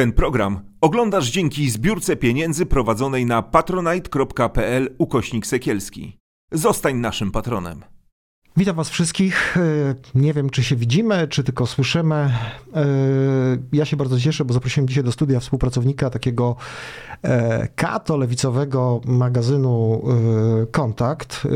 Ten program oglądasz dzięki zbiórce pieniędzy prowadzonej na patronite.pl ukośnik sekielski. Zostań naszym patronem. Witam Was wszystkich. E, Nie wiem, czy się widzimy, czy tylko słyszymy. E, Ja się bardzo cieszę, bo zaprosiłem dzisiaj do studia współpracownika takiego e, kato-lewicowego magazynu Kontakt.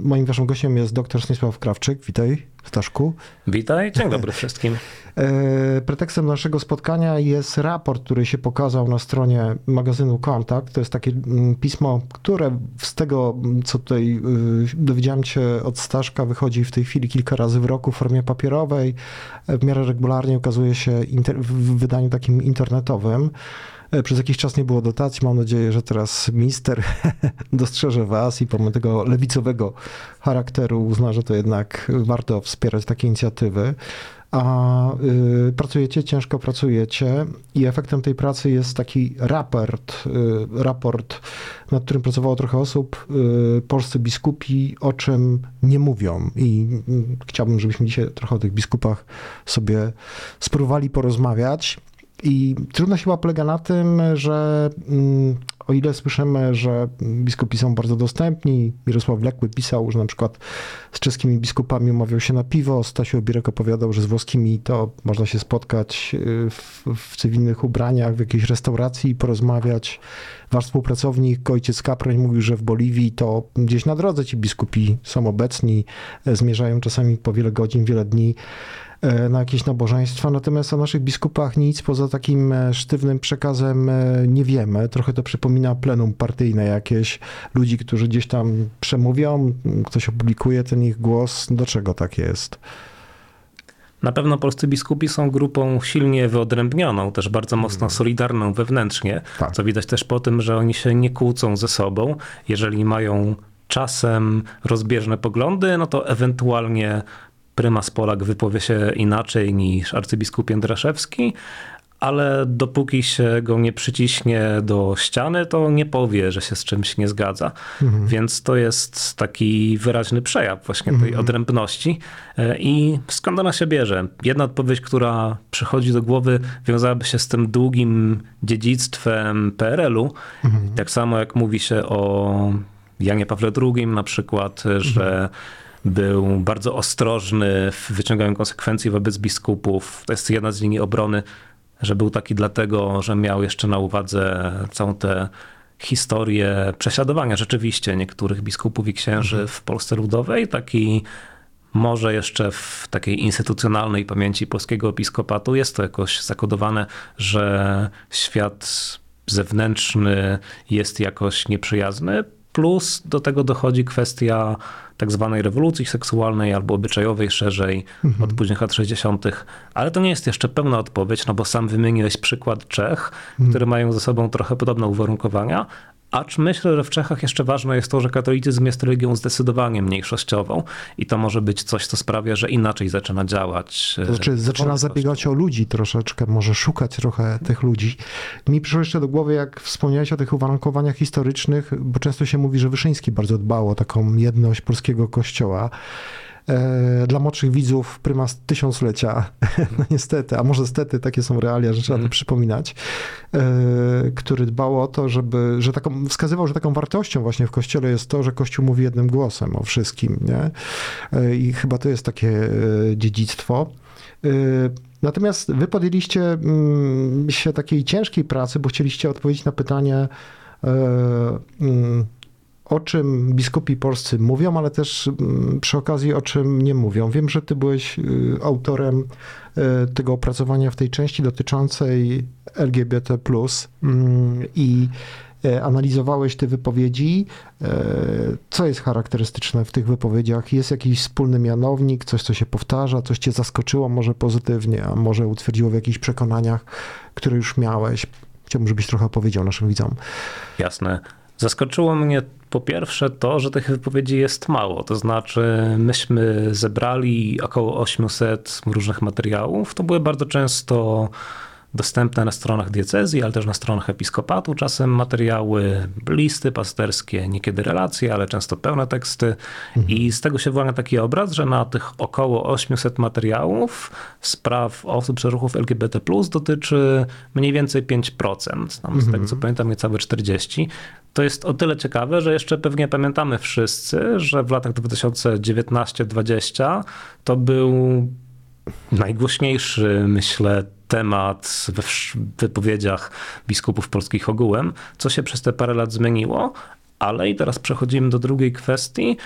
Moim waszym gościem jest dr Stanisław Krawczyk. Witaj, Staszku. Witaj, dzień dobry wszystkim. E, Pretekstem naszego spotkania jest raport, który się pokazał na stronie magazynu Kontakt. To jest takie mm, pismo, które z tego, mm, co tutaj y, dowiedziałem się od Staszka, wychodzi w tej chwili kilka razy w roku w formie papierowej. E, W miarę regularnie ukazuje się w wydaniu takim internetowym. E, Przez jakiś czas nie było dotacji. Mam nadzieję, że teraz minister dostrzeże was i pomimo tego lewicowego charakteru uzna, że to jednak warto wspierać takie inicjatywy. A y, pracujecie, ciężko pracujecie i efektem tej pracy jest taki raport, y, raport, nad którym pracowało trochę osób, y, polscy biskupi, o czym nie mówią. I y, chciałbym, żebyśmy dzisiaj trochę o tych biskupach sobie spróbowali porozmawiać. I trudność chyba polega na tym, że mm, o ile słyszymy, że biskupi są bardzo dostępni, Mirosław Wlekły pisał, że na przykład z czeskimi biskupami umawiał się na piwo, Stasiu Obirek opowiadał, że z włoskimi to można się spotkać y, w, w cywilnych ubraniach, w jakiejś restauracji i porozmawiać. Wasz współpracownik, ojciec Kaproń mówił, że w Boliwii to gdzieś na drodze ci biskupi są obecni, e, zmierzają czasami po wiele godzin, wiele dni na jakieś nabożeństwa, natomiast o naszych biskupach nic poza takim e, sztywnym przekazem e, nie wiemy. Trochę to przypomina plenum partyjne jakieś, ludzi, którzy gdzieś tam przemówią, ktoś opublikuje ten ich głos. Do czego tak jest? Na pewno polscy biskupi są grupą silnie wyodrębnioną, też bardzo mocno solidarną wewnętrznie, Tak. co widać też po tym, że oni się nie kłócą ze sobą. Jeżeli mają czasem rozbieżne poglądy, no to ewentualnie prymas Polak wypowie się inaczej niż arcybiskup Jędraszewski, ale dopóki się go nie przyciśnie do ściany, to nie powie, że się z czymś nie zgadza. Więc to jest taki wyraźny przejaw właśnie tej odrębności. E, I skąd ona się bierze? Jedna odpowiedź, która przychodzi do głowy, wiązałaby się z tym długim dziedzictwem PRL-u. Tak samo jak mówi się o Janie Pawle II na przykład, że był bardzo ostrożny w wyciąganiu konsekwencji wobec biskupów. To jest jedna z linii obrony, że był taki dlatego, że miał jeszcze na uwadze całą tę historię prześladowania rzeczywiście niektórych biskupów i księży w Polsce Ludowej. Taki może jeszcze w takiej instytucjonalnej pamięci polskiego episkopatu jest to jakoś zakodowane, że świat zewnętrzny jest jakoś nieprzyjazny. Plus do tego dochodzi kwestia tak zwanej rewolucji seksualnej albo obyczajowej szerzej od późnych lat 60., ale to nie jest jeszcze pełna odpowiedź, no bo sam wymieniłeś przykład Czech, które mają ze sobą trochę podobne uwarunkowania. Acz myślę, że w Czechach jeszcze ważne jest to, że katolicyzm jest religią zdecydowanie mniejszościową i to może być coś, co sprawia, że inaczej zaczyna działać. To znaczy, zaczyna zabiegać o ludzi troszeczkę, może szukać trochę tych ludzi. Mi przyszło jeszcze do głowy, jak wspomniałeś o tych uwarunkowaniach historycznych, bo często się mówi, że Wyszyński bardzo dbał o taką jedność polskiego kościoła. E, Dla młodszych widzów prymas tysiąclecia, no niestety, a może stety, takie są realia, że trzeba to przypominać, e, który dbał o to, żeby, że taką, wskazywał, że taką wartością właśnie w kościele jest to, że kościół mówi jednym głosem o wszystkim, nie? E, I chyba to jest takie dziedzictwo. Natomiast wy podjęliście mm, się takiej ciężkiej pracy, bo chcieliście odpowiedzieć na pytanie, mm, o czym biskupi polscy mówią, ale też mm, przy okazji o czym nie mówią. Wiem, że ty byłeś y, autorem y, tego opracowania w tej części dotyczącej LGBT, mm, i e, analizowałeś te wypowiedzi. E, Co jest charakterystyczne w tych wypowiedziach? Jest jakiś wspólny mianownik, coś, co się powtarza, coś cię zaskoczyło może pozytywnie, a może utwierdziło w jakichś przekonaniach, które już miałeś? Chciałbym, żebyś trochę opowiedział naszym widzom. Jasne. Zaskoczyło mnie po pierwsze to, że tych wypowiedzi jest mało. To znaczy, myśmy zebrali około 800 różnych materiałów. To były bardzo często dostępne na stronach diecezji, ale też na stronach episkopatu, czasem materiały, listy pasterskie, niekiedy relacje, ale często pełne teksty. I z tego się wyłania taki obraz, że na tych około 800 materiałów spraw osób z ruchów LGBT dotyczy mniej więcej 5%. Tam z tego co pamiętam, niecałe 40%. To jest o tyle ciekawe, że jeszcze pewnie pamiętamy wszyscy, że w latach 2019-2020 to był najgłośniejszy, myślę, temat we wypowiedziach biskupów polskich ogółem, co się przez te parę lat zmieniło, ale i teraz przechodzimy do drugiej kwestii.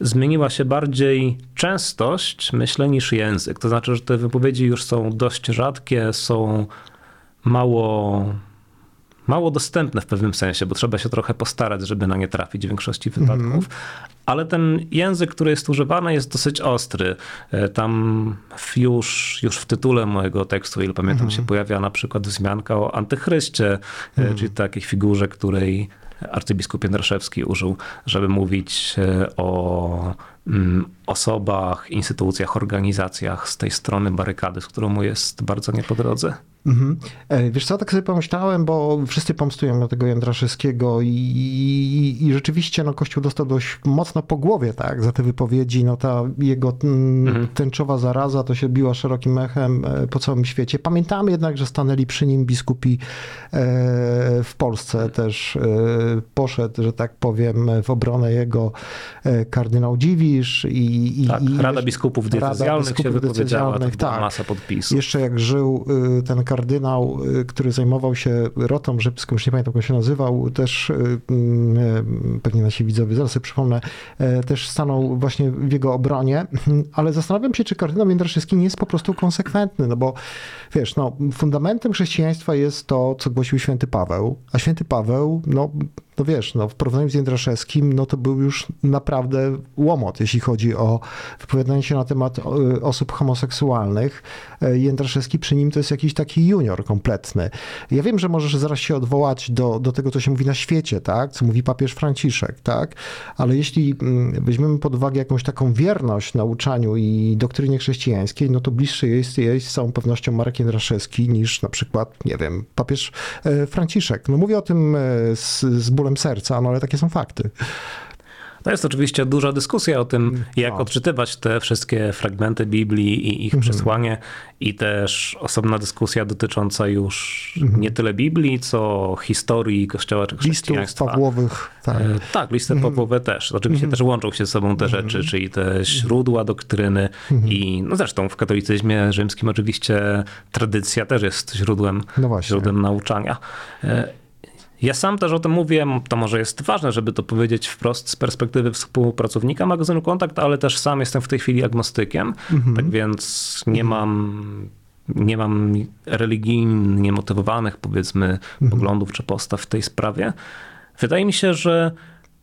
Zmieniła się bardziej częstość, myślę, niż język. To znaczy, że te wypowiedzi już są dość rzadkie, są mało mało dostępne w pewnym sensie, bo trzeba się trochę postarać, żeby na nie trafić w większości wypadków. Mm. Ale ten język, który jest używany, jest dosyć ostry. E, tam już, już w tytule mojego tekstu, ile pamiętam, mm się pojawia na przykład wzmianka o antychryście, mm czyli takiej figurze, której arcybiskup Jędraszewski użył, żeby mówić e, o mm, osobach, instytucjach, organizacjach z tej strony barykady, z którą mu jest bardzo nie po drodze. Mhm. E, wiesz co, tak sobie pomyślałem, bo wszyscy pomstują na tego Jędraszewskiego i, i, i, rzeczywiście no, Kościół dostał dość mocno po głowie tak, za te wypowiedzi. No, ta jego mhm. tęczowa zaraza to się biła szerokim echem e, po całym świecie. Pamiętamy jednak, że stanęli przy nim biskupi e, w Polsce też poszedł, że tak powiem, w obronę jego kardynał Dziwisz i, i, tak, Rada Biskupów Diecezjalnych się wypowiedziała, tak, masa podpisów. Jeszcze jak żył ten kardynał kardynał, y, który zajmował się rotą rzymską, już nie pamiętam jak się nazywał, też y, mm, pewnie nasi widzowie, zaraz sobie przypomnę, e, też stanął właśnie w jego obronie, ale zastanawiam się, czy kardynał Jędraszewski nie jest po prostu konsekwentny, no bo wiesz, no, fundamentem chrześcijaństwa jest to, co głosił święty Paweł, a święty Paweł, no no wiesz, no w porównaniu z Jędraszewskim, no to był już naprawdę łomot, jeśli chodzi o wypowiadanie się na temat e, osób homoseksualnych. E, Jędraszewski przy nim to jest jakiś taki junior kompletny. Ja wiem, że możesz zaraz się odwołać do, do tego, co się mówi na świecie, tak, co mówi papież Franciszek, tak, ale jeśli mm, weźmiemy pod uwagę jakąś taką wierność nauczaniu i doktrynie chrześcijańskiej, no to bliższy jest jej z całą pewnością Marek Jędraszewski niż na przykład, nie wiem, papież e, Franciszek. No mówię o tym z, z bólem bólem serca, no ale takie są fakty. To jest oczywiście duża dyskusja o tym, jak no. odczytywać te wszystkie fragmenty Biblii i ich mhm. przesłanie, i też osobna dyskusja dotycząca już mhm. nie tyle Biblii, co historii Kościoła czy chrześcijaństwa. Listów Pawłowych. Tak, e, tak listy mhm. Pawłowe też. Oczywiście mhm. też łączą się z sobą te mhm. rzeczy, czyli te źródła doktryny mhm. i no zresztą w katolicyzmie rzymskim oczywiście tradycja też jest źródłem, no źródłem nauczania. E, ja sam też o tym mówię, to może jest ważne, żeby to powiedzieć wprost z perspektywy współpracownika magazynu Kontakt, ale też sam jestem w tej chwili agnostykiem, mhm. tak więc nie mhm. mam nie mam religijnie motywowanych, powiedzmy, mhm. poglądów czy postaw w tej sprawie. Wydaje mi się, że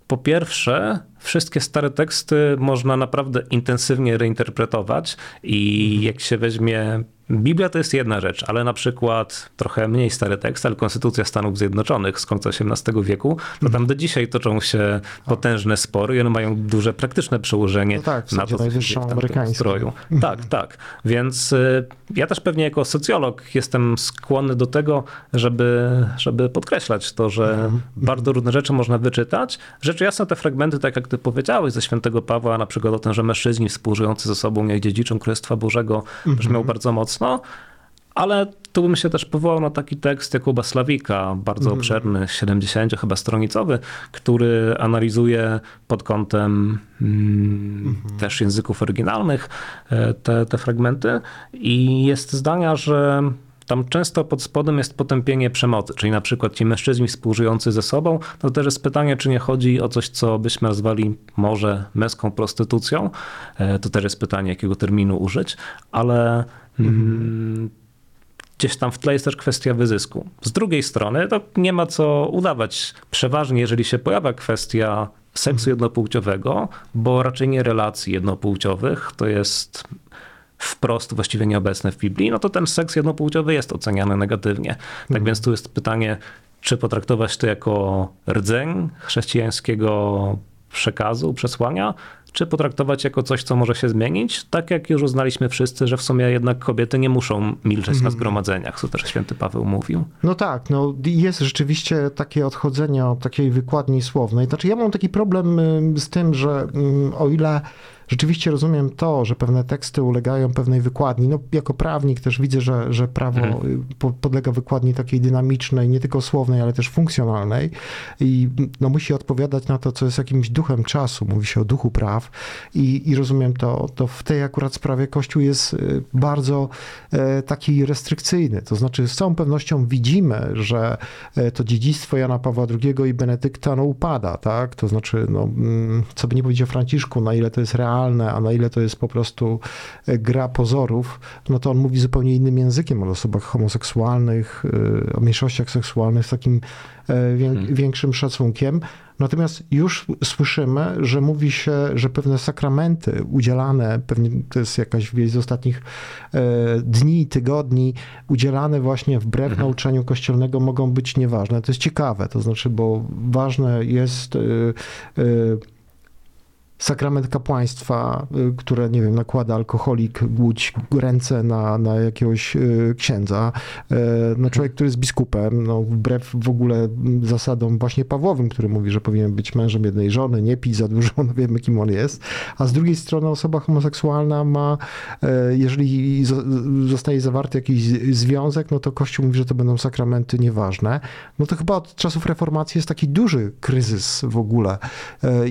po pierwsze, wszystkie stare teksty można naprawdę intensywnie reinterpretować i mhm. jak się weźmie Biblia to jest jedna rzecz, ale na przykład trochę mniej stary tekst, ale Konstytucja Stanów Zjednoczonych z końca XVIII wieku, to tam do dzisiaj toczą się potężne spory i one mają duże praktyczne przełożenie no tak, na to, najwyższą amerykańską. stroju. Tak, tak. Więc y, ja też pewnie jako socjolog jestem skłonny do tego, żeby, żeby podkreślać to, że mhm. bardzo różne rzeczy można wyczytać. Rzecz jasna te fragmenty, tak jak ty powiedziałeś, ze świętego Pawła, na przykład o tym, że mężczyźni współżyjący ze sobą, jak dziedziczą Królestwa Bożego, brzmiał mhm. bardzo mocno ale tu bym się też powołał na taki tekst Jakuba Slawika, bardzo mm. obszerny, 70 chyba stronicowy, który analizuje pod kątem mm, mm. też języków oryginalnych e, te, te fragmenty i jest zdania, że tam często pod spodem jest potępienie przemocy, czyli na przykład ci mężczyźni współżyjący ze sobą, to też jest pytanie, czy nie chodzi o coś, co byśmy nazwali może męską prostytucją. E, to też jest pytanie, jakiego terminu użyć, ale Mhm. Gdzieś tam w tle jest też kwestia wyzysku. Z drugiej strony, to nie ma co udawać. Przeważnie, jeżeli się pojawia kwestia seksu mhm. jednopłciowego, bo raczej nie relacji jednopłciowych, to jest wprost właściwie nieobecne w Biblii, no to ten seks jednopłciowy jest oceniany negatywnie. Tak mhm. więc tu jest pytanie, czy potraktować to jako rdzeń chrześcijańskiego przekazu, przesłania, czy potraktować jako coś, co może się zmienić, tak jak już uznaliśmy wszyscy, że w sumie jednak kobiety nie muszą milczeć na zgromadzeniach, co też święty Paweł mówił. No tak, no jest rzeczywiście takie odchodzenie od takiej wykładni słownej. Znaczy ja mam taki problem y, z tym, że mm, o ile rzeczywiście rozumiem to, że pewne teksty ulegają pewnej wykładni. No, jako prawnik też widzę, że, że prawo Mhm. po- podlega wykładni takiej dynamicznej, nie tylko słownej, ale też funkcjonalnej i no, musi odpowiadać na to, co jest jakimś duchem czasu. Mówi się o duchu praw i, i rozumiem to, to w tej akurat sprawie Kościół jest y, bardzo e, taki restrykcyjny. To znaczy z całą pewnością widzimy, że e, to dziedzictwo Jana Pawła II i Benedykta no, upada, tak? To znaczy, no, mm, co by nie powiedzieć o Franciszku, na ile to jest realne, a na ile to jest po prostu e, gra pozorów, no to on mówi zupełnie innym językiem o osobach homoseksualnych, e, o mniejszościach seksualnych z takim e, wię, większym szacunkiem. Natomiast już słyszymy, że mówi się, że pewne sakramenty udzielane, pewnie to jest jakaś wieść z ostatnich dni, tygodni, udzielane właśnie wbrew nauczaniu kościelnego mogą być nieważne. To jest ciekawe, to znaczy, bo ważne jest sakrament kapłaństwa, y, które, nie wiem, nakłada alkoholik, głódź, ręce na, na jakiegoś y, księdza. E, No człowiek, który jest biskupem, no wbrew w ogóle zasadom właśnie Pawłowym, który mówi, że powinien być mężem jednej żony, nie pić za dużo, no wiemy kim on jest. A z drugiej strony osoba homoseksualna ma, jeżeli zo- zostaje zawarty jakiś związek, no to Kościół mówi, że to będą sakramenty nieważne. No to chyba od czasów reformacji jest taki duży kryzys w ogóle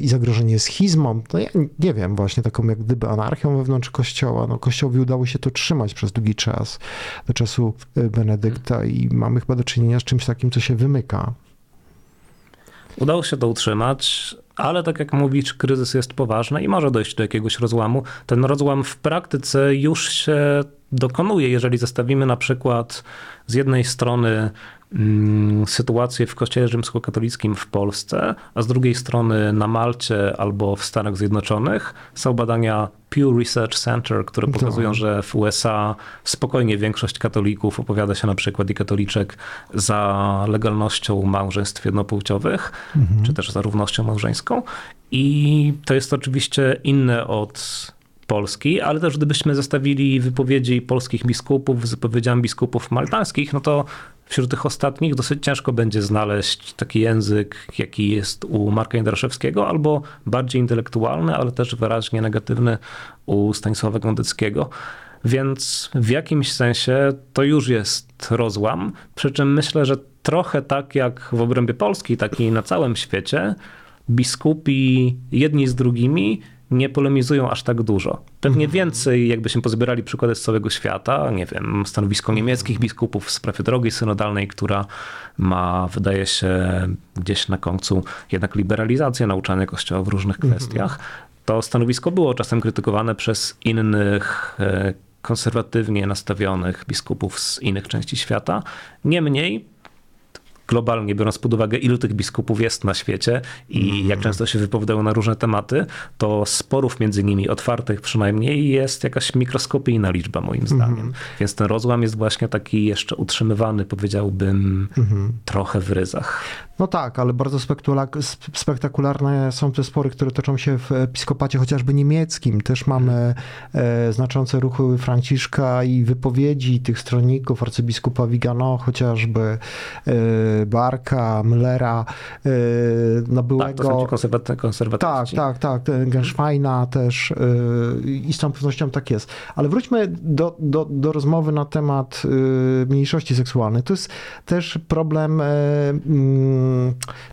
i zagrożenie schizmą. No ja nie wiem, właśnie taką jak gdyby anarchią wewnątrz Kościoła. No Kościołowi udało się to trzymać przez długi czas, do czasu e, Benedykta i mamy chyba do czynienia z czymś takim, co się wymyka. Udało się to utrzymać, ale tak jak mówisz, kryzys jest poważny i może dojść do jakiegoś rozłamu. Ten rozłam w praktyce już się dokonuje, jeżeli zestawimy na przykład z jednej strony sytuację w Kościele rzymskokatolickim w Polsce, a z drugiej strony na Malcie albo w Stanach Zjednoczonych. Są badania Pew Research Center, które Tak. pokazują, że w USA spokojnie większość katolików opowiada się na przykład i katoliczek za legalnością małżeństw jednopłciowych, czy też za równością małżeńską. I to jest oczywiście inne od Polski, ale też gdybyśmy zestawili wypowiedzi polskich biskupów z wypowiedziami biskupów maltańskich, no to wśród tych ostatnich dosyć ciężko będzie znaleźć taki język, jaki jest u Marka Jędraszewskiego, albo bardziej intelektualny, ale też wyraźnie negatywny u Stanisława Gondeckiego. Więc w jakimś sensie to już jest rozłam, przy czym myślę, że trochę tak jak w obrębie Polski, tak i na całym świecie, biskupi jedni z drugimi nie polemizują aż tak dużo. Pewnie więcej, jakbyśmy pozbierali przykłady z całego świata, nie wiem, stanowisko niemieckich biskupów w sprawie drogi synodalnej, która ma, wydaje się, gdzieś na końcu jednak liberalizację nauczania Kościoła w różnych kwestiach. To stanowisko było czasem krytykowane przez innych e, konserwatywnie nastawionych biskupów z innych części świata. Niemniej globalnie biorąc pod uwagę, ilu tych biskupów jest na świecie i jak często się wypowiadają na różne tematy, to sporów między nimi, otwartych przynajmniej, jest jakaś mikroskopijna liczba, moim zdaniem. Więc ten rozłam jest właśnie taki jeszcze utrzymywany, powiedziałbym, trochę w ryzach. No tak, ale bardzo spektakularne są te spory, które toczą się w episkopacie chociażby niemieckim. Też mamy e, znaczące ruchy Franciszka i wypowiedzi tych stronników, arcybiskupa Vigano chociażby, e, Barka, Müllera, e, no Tak, byłego... to są ci konserwaty- Tak, konserwatyści. tak, tak. ten Genschweina też i z całą pewnością tak jest. Ale wróćmy do, do, do rozmowy na temat mniejszości seksualnych. To jest też problem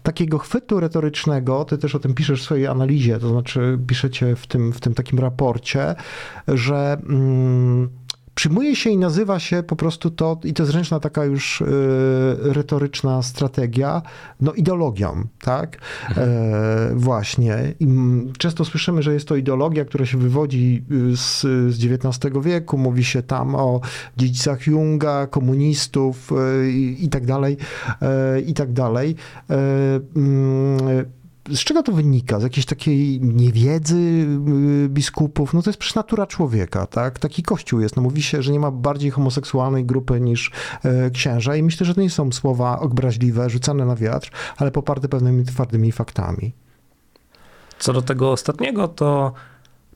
takiego chwytu retorycznego. Ty też o tym piszesz w swojej analizie, to znaczy piszecie w tym, w tym takim raporcie, że mm, przyjmuje się i nazywa się po prostu to, i to jest zręczna taka już y, retoryczna strategia, no ideologią, tak? E, właśnie. I często słyszymy, że jest to ideologia, która się wywodzi y, z, z XIX wieku. Mówi się tam o dziedzicach Junga, komunistów y, i, i tak dalej, e, i tak dalej. E, z czego to wynika? Z jakiejś takiej niewiedzy y, biskupów? No to jest przecież natura człowieka, tak? Taki kościół jest. No mówi się, że nie ma bardziej homoseksualnej grupy niż e, księża i myślę, że to nie są słowa obraźliwe, rzucane na wiatr, ale poparte pewnymi twardymi faktami. Co do tego ostatniego, to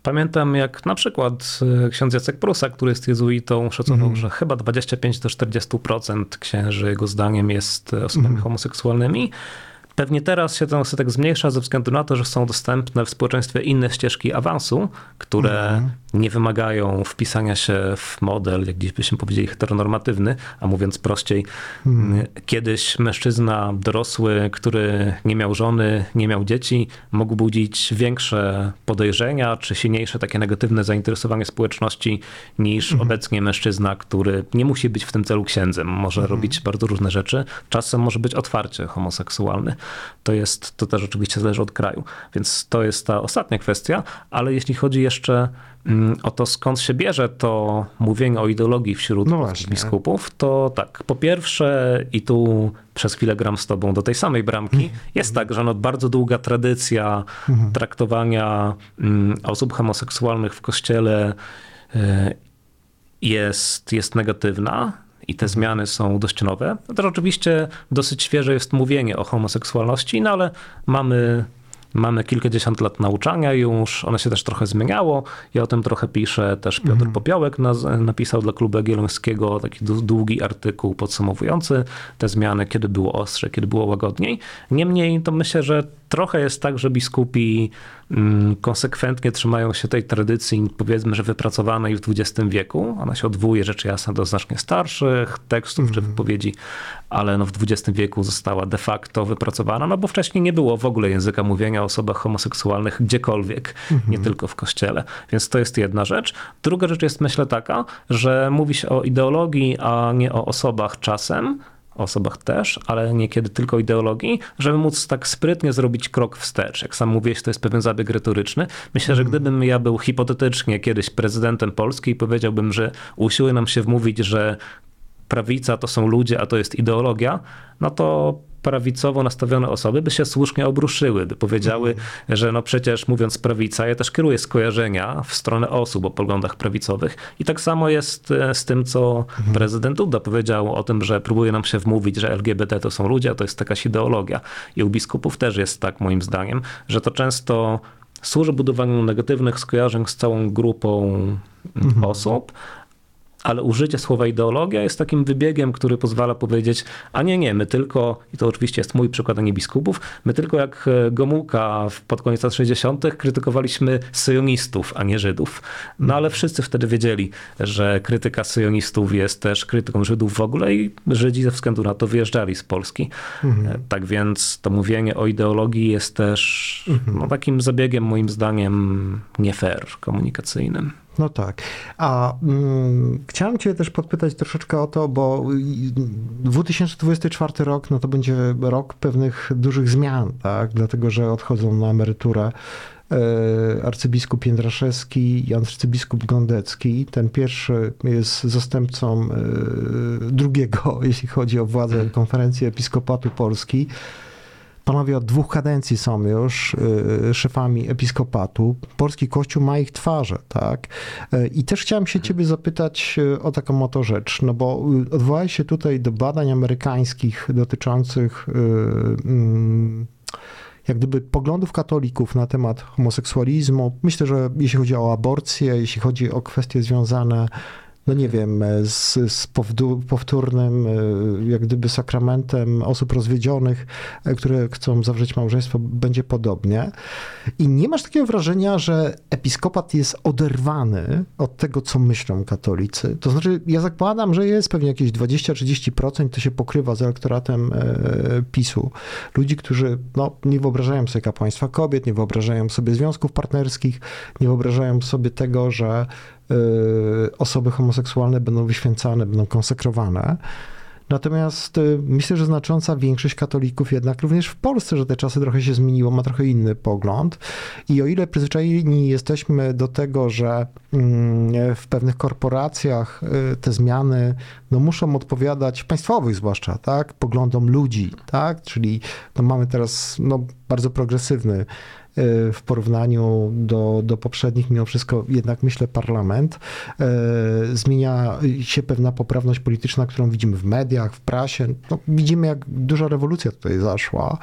pamiętam jak na przykład e, ksiądz Jacek Prusa, który jest jezuitą, szacował, Mhm. że chyba 25 do 40% księży jego zdaniem jest osobami Mhm. homoseksualnymi. Pewnie teraz się ten odsetek zmniejsza ze względu na to, że są dostępne w społeczeństwie inne ścieżki awansu, które Mhm. nie wymagają wpisania się w model, jak dziś byśmy powiedzieli, heteronormatywny, a mówiąc prościej, Mhm. kiedyś mężczyzna dorosły, który nie miał żony, nie miał dzieci, mógł budzić większe podejrzenia czy silniejsze takie negatywne zainteresowanie społeczności niż Mhm. obecnie mężczyzna, który nie musi być w tym celu księdzem, może Mhm. robić bardzo różne rzeczy, czasem może być otwarcie homoseksualny. To jest, to też oczywiście zależy od kraju, więc to jest ta ostatnia kwestia, ale jeśli chodzi jeszcze mm, o to, skąd się bierze to mówienie o ideologii wśród No biskupów, to tak, po pierwsze i tu przez chwilę gram z tobą do tej samej bramki, jest tak, że no bardzo długa tradycja traktowania mm, osób homoseksualnych w kościele y, jest, jest negatywna i te zmiany są dość nowe. No Też oczywiście dosyć świeże jest mówienie o homoseksualności, no ale mamy, mamy kilkadziesiąt lat nauczania już, one się też trochę zmieniało. Ja o tym trochę piszę, też Piotr Popiołek naz- napisał dla Klubu Jagiellońskiego taki dłu- długi artykuł podsumowujący te zmiany, kiedy było ostrze, kiedy było łagodniej. Niemniej to myślę, że trochę jest tak, że biskupi mm, konsekwentnie trzymają się tej tradycji, powiedzmy, że wypracowanej w XX wieku. Ona się odwołuje rzecz jasna do znacznie starszych tekstów czy wypowiedzi, ale no w XX wieku została de facto wypracowana, no bo wcześniej nie było w ogóle języka mówienia o osobach homoseksualnych gdziekolwiek, nie tylko w kościele. Więc to jest jedna rzecz. Druga rzecz jest myślę taka, że mówi się o ideologii, a nie o osobach czasem, o osobach też, ale niekiedy tylko ideologii, żeby móc tak sprytnie zrobić krok wstecz. Jak sam mówiłeś, to jest pewien zabieg retoryczny. Myślę, że gdybym ja był hipotetycznie kiedyś prezydentem Polski i powiedziałbym, że usiłuje nam się wmówić, że prawica to są ludzie, a to jest ideologia, no to prawicowo nastawione osoby by się słusznie obruszyły, by powiedziały, że no przecież mówiąc prawica, ja też kieruję skojarzenia w stronę osób o poglądach prawicowych. I tak samo jest e, z tym, co prezydent Duda powiedział o tym, że próbuje nam się wmówić, że LGBT to są ludzie, a to jest jakaś ideologia. I u biskupów też jest tak, moim zdaniem, że to często służy budowaniu negatywnych skojarzeń z całą grupą mm, osób, ale użycie słowa ideologia jest takim wybiegiem, który pozwala powiedzieć, a nie, nie, my tylko, i to oczywiście jest mój przykład, a nie biskupów, my tylko jak e, Gomułka pod koniec lat 60. krytykowaliśmy syjonistów, a nie Żydów. No ale wszyscy wtedy wiedzieli, że krytyka syjonistów jest też krytyką Żydów w ogóle i Żydzi ze względu na to wyjeżdżali z Polski. E, Tak więc to mówienie o ideologii jest też no, takim zabiegiem, moim zdaniem, nie fair komunikacyjnym. No tak. A mm, chciałem Cię też podpytać troszeczkę o to, bo y, 2024 rok no to będzie rok pewnych dużych zmian, tak? Dlatego, że odchodzą na emeryturę e, arcybiskup Jędraszewski i arcybiskup Gondecki. Ten pierwszy jest zastępcą e, drugiego, jeśli chodzi o władzę konferencji Episkopatu Polski. Panowie od dwóch kadencji są już y, szefami episkopatu. Polski Kościół ma ich twarze, tak? Y, I też chciałem się ciebie zapytać y, o taką oto rzecz, no bo y, odwołałeś się tutaj do badań amerykańskich dotyczących y, mm, jak gdyby poglądów katolików na temat homoseksualizmu. Myślę, że jeśli chodzi o aborcję, jeśli chodzi o kwestie związane no nie wiem, z, z powdu- powtórnym, y, jak gdyby sakramentem osób rozwiedzionych, y, które chcą zawrzeć małżeństwo, będzie podobnie. I nie masz takiego wrażenia, że episkopat jest oderwany od tego, co myślą katolicy. To znaczy, ja zakładam, że jest pewnie jakieś 20-30%, to się pokrywa z elektoratem e, PiSu. Ludzi, którzy no, nie wyobrażają sobie kapłaństwa kobiet, nie wyobrażają sobie związków partnerskich, nie wyobrażają sobie tego, że osoby homoseksualne będą wyświęcane, będą konsekrowane. Natomiast y, myślę, że znacząca większość katolików jednak również w Polsce, że te czasy trochę się zmieniło, ma trochę inny pogląd. I o ile przyzwyczajeni jesteśmy do tego, że mm, w pewnych korporacjach y, te zmiany no, muszą odpowiadać, państwowych zwłaszcza, tak, poglądom ludzi, tak, czyli no, mamy teraz no, bardzo progresywny w porównaniu do, do poprzednich, mimo wszystko jednak myślę parlament. Zmienia się pewna poprawność polityczna, którą widzimy w mediach, w prasie. No, widzimy, jak duża rewolucja tutaj zaszła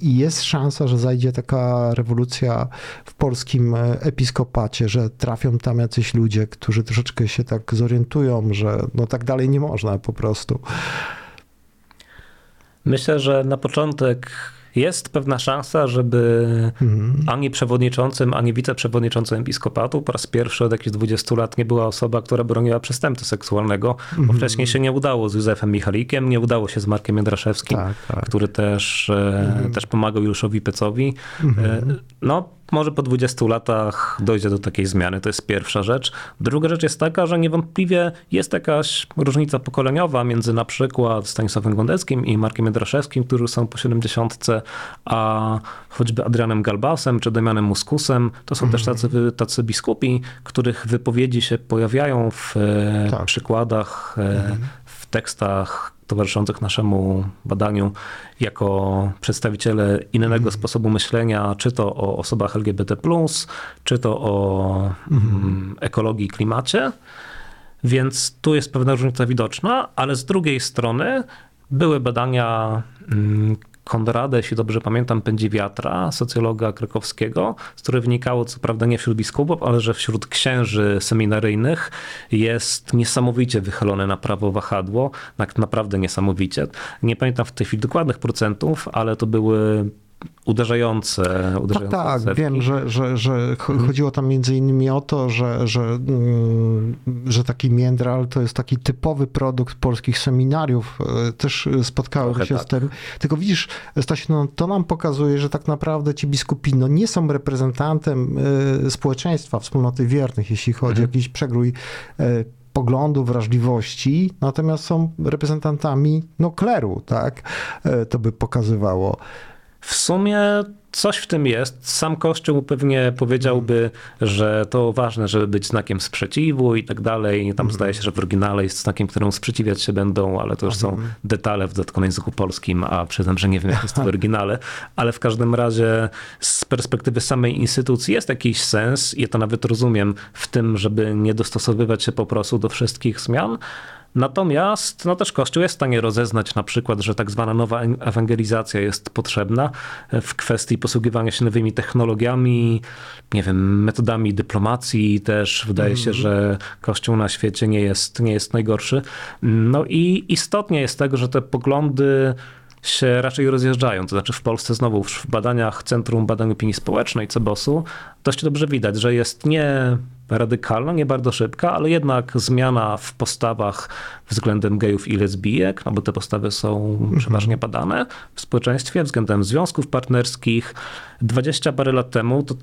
i jest szansa, że zajdzie taka rewolucja w polskim episkopacie, że trafią tam jacyś ludzie, którzy troszeczkę się tak zorientują, że no tak dalej nie można po prostu. Myślę, że na początek jest pewna szansa, żeby mhm. ani przewodniczącym, ani wiceprzewodniczącym episkopatu po raz pierwszy od jakichś 20 lat nie była osoba, która broniła przestępstwa seksualnego, mhm. bo wcześniej się nie udało z Józefem Michalikiem, nie udało się z Markiem Jędraszewskim, tak, tak. który też, e, mhm. też pomagał Juszowi Pecowi. Mhm. E, no, może po 20 latach dojdzie do takiej zmiany. To jest pierwsza rzecz. Druga rzecz jest taka, że niewątpliwie jest jakaś różnica pokoleniowa między na przykład Stanisławem Gondeckim i Markiem Jedraszewskim, którzy są po 70, a choćby Adrianem Galbasem czy Damianem Muskusem. To są też mhm. tacy, tacy biskupi, których wypowiedzi się pojawiają w e, tak. przykładach, e, mhm. W tekstach towarzyszących naszemu badaniu jako przedstawiciele innego mm. sposobu myślenia, czy to o osobach LGBT, czy to o mm. ekologii i klimacie. Więc tu jest pewna różnica widoczna, ale z drugiej strony były badania Konrada, jeśli dobrze pamiętam, pędzi wiatra, socjologa krakowskiego, z której wynikało, co prawda nie wśród biskupów, ale że wśród księży seminaryjnych jest niesamowicie wychylone na prawo wahadło, tak naprawdę niesamowicie. Nie pamiętam w tej chwili dokładnych procentów, ale to były uderzające, uderzające Tak, tak wiem, że, że, że mhm. chodziło tam między innymi o to, że, że, mm, że taki międral to jest taki typowy produkt polskich seminariów. E, też spotkałem Trochę się tak. z tym. Tylko widzisz, Stasiu, no, to nam pokazuje, że tak naprawdę ci biskupi no, nie są reprezentantem e, społeczeństwa, wspólnoty wiernych, jeśli chodzi mhm. o jakiś przegrój e, poglądów, wrażliwości, natomiast są reprezentantami no, kleru, tak? To by pokazywało. W sumie coś w tym jest. Sam Kościół pewnie powiedziałby, że to ważne, żeby być znakiem sprzeciwu i tak dalej. Tam zdaje się, że w oryginale jest znakiem, któremu sprzeciwiać się będą, ale to już są detale w dodatkowym języku polskim, a przyznam, że nie wiem, jak jest to w oryginale. Ale w każdym razie z perspektywy samej instytucji jest jakiś sens, i ja to nawet rozumiem, w tym, żeby nie dostosowywać się po prostu do wszystkich zmian, Natomiast no też Kościół jest w stanie rozeznać na przykład, że tak zwana nowa ewangelizacja jest potrzebna w kwestii posługiwania się nowymi technologiami, nie wiem, metodami dyplomacji też. Wydaje się, mhm. że Kościół na świecie nie jest, nie jest najgorszy. No i istotnie jest tego, że te poglądy się raczej rozjeżdżają. To znaczy w Polsce znowu w badaniach Centrum Badań Opinii Społecznej, CEBOS-u, dość dobrze widać, że jest nie radykalna, nie bardzo szybka, ale jednak zmiana w postawach względem gejów i lesbijek, no bo te postawy są mhm. przeważnie badane w społeczeństwie, względem związków partnerskich. 20 parę lat temu to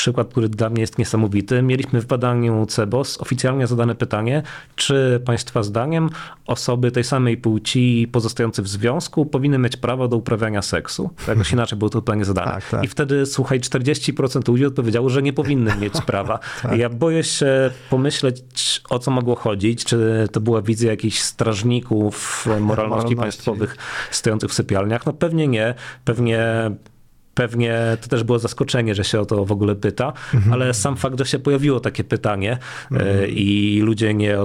przykład, który dla mnie jest niesamowity. Mieliśmy w badaniu CEBOS oficjalnie zadane pytanie, czy Państwa zdaniem osoby tej samej płci pozostające w związku powinny mieć prawo do uprawiania seksu? Jakoś inaczej było to pytanie zadane. Tak, tak. I wtedy, słuchaj, 40% ludzi odpowiedziało, że nie powinny mieć prawa. tak. Ja boję się pomyśleć, o co mogło chodzić, czy to była wizja jakichś strażników moralności, moralności. państwowych stojących w sypialniach. No pewnie nie. Pewnie pewnie to też było zaskoczenie, że się o to w ogóle pyta, mhm. ale sam fakt, że się pojawiło takie pytanie mhm. i ludzie nie,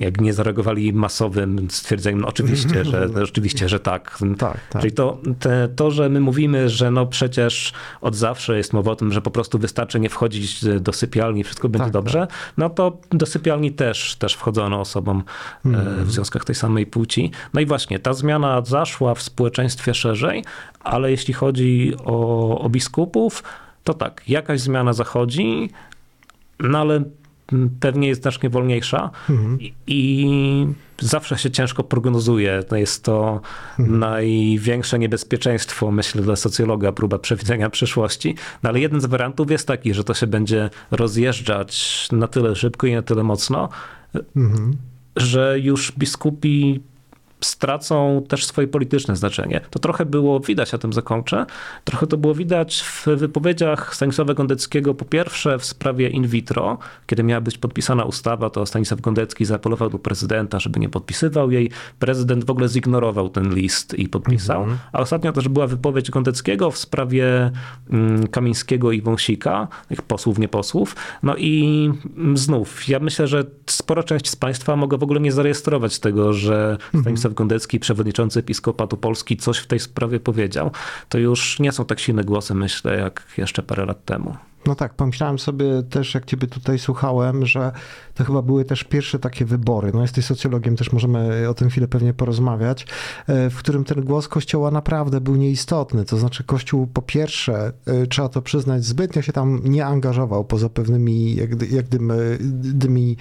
jak nie zareagowali masowym stwierdzeniem, no oczywiście, że, no oczywiście, że tak. tak, tak. Czyli to, te, to, że my mówimy, że no przecież od zawsze jest mowa o tym, że po prostu wystarczy nie wchodzić do sypialni, wszystko będzie tak, dobrze, tak. no to do sypialni też, też wchodzono osobom e, mhm. w związkach tej samej płci. No i właśnie, ta zmiana zaszła w społeczeństwie szerzej, ale jeśli chodzi o, o biskupów, to tak, jakaś zmiana zachodzi, no ale pewnie jest znacznie wolniejsza mhm. I, i, zawsze się ciężko prognozuje. Jest to mhm. największe niebezpieczeństwo, myślę, dla socjologa, próba przewidzenia przyszłości. No ale jeden z wariantów jest taki, że to się będzie rozjeżdżać na tyle szybko i na tyle mocno, mhm. że już biskupi stracą też swoje polityczne znaczenie. To trochę było widać, a tym zakończę, trochę to było widać w wypowiedziach Stanisława Gondeckiego po pierwsze w sprawie in vitro, kiedy miała być podpisana ustawa, to Stanisław Gondecki zaapelował do prezydenta, żeby nie podpisywał jej. Prezydent w ogóle zignorował ten list i podpisał. Mhm. A ostatnio też była wypowiedź Gondeckiego w sprawie mm, Kamińskiego i Wąsika, tych posłów, nie posłów. No i mm, znów, ja myślę, że spora część z Państwa mogła w ogóle nie zarejestrować tego, że mhm. Stanisław Gondecki, przewodniczący Episkopatu Polski, coś w tej sprawie powiedział. To już nie są tak silne głosy, myślę, jak jeszcze parę lat temu. No tak, pomyślałem sobie też, jak ciebie tutaj słuchałem, że to chyba były też pierwsze takie wybory. No jesteś socjologiem, też możemy o tym chwilę pewnie porozmawiać, e, w którym ten głos Kościoła naprawdę był nieistotny. To znaczy Kościół po pierwsze, e, trzeba to przyznać, zbytnio się tam nie angażował poza pewnymi jak, jak gdyby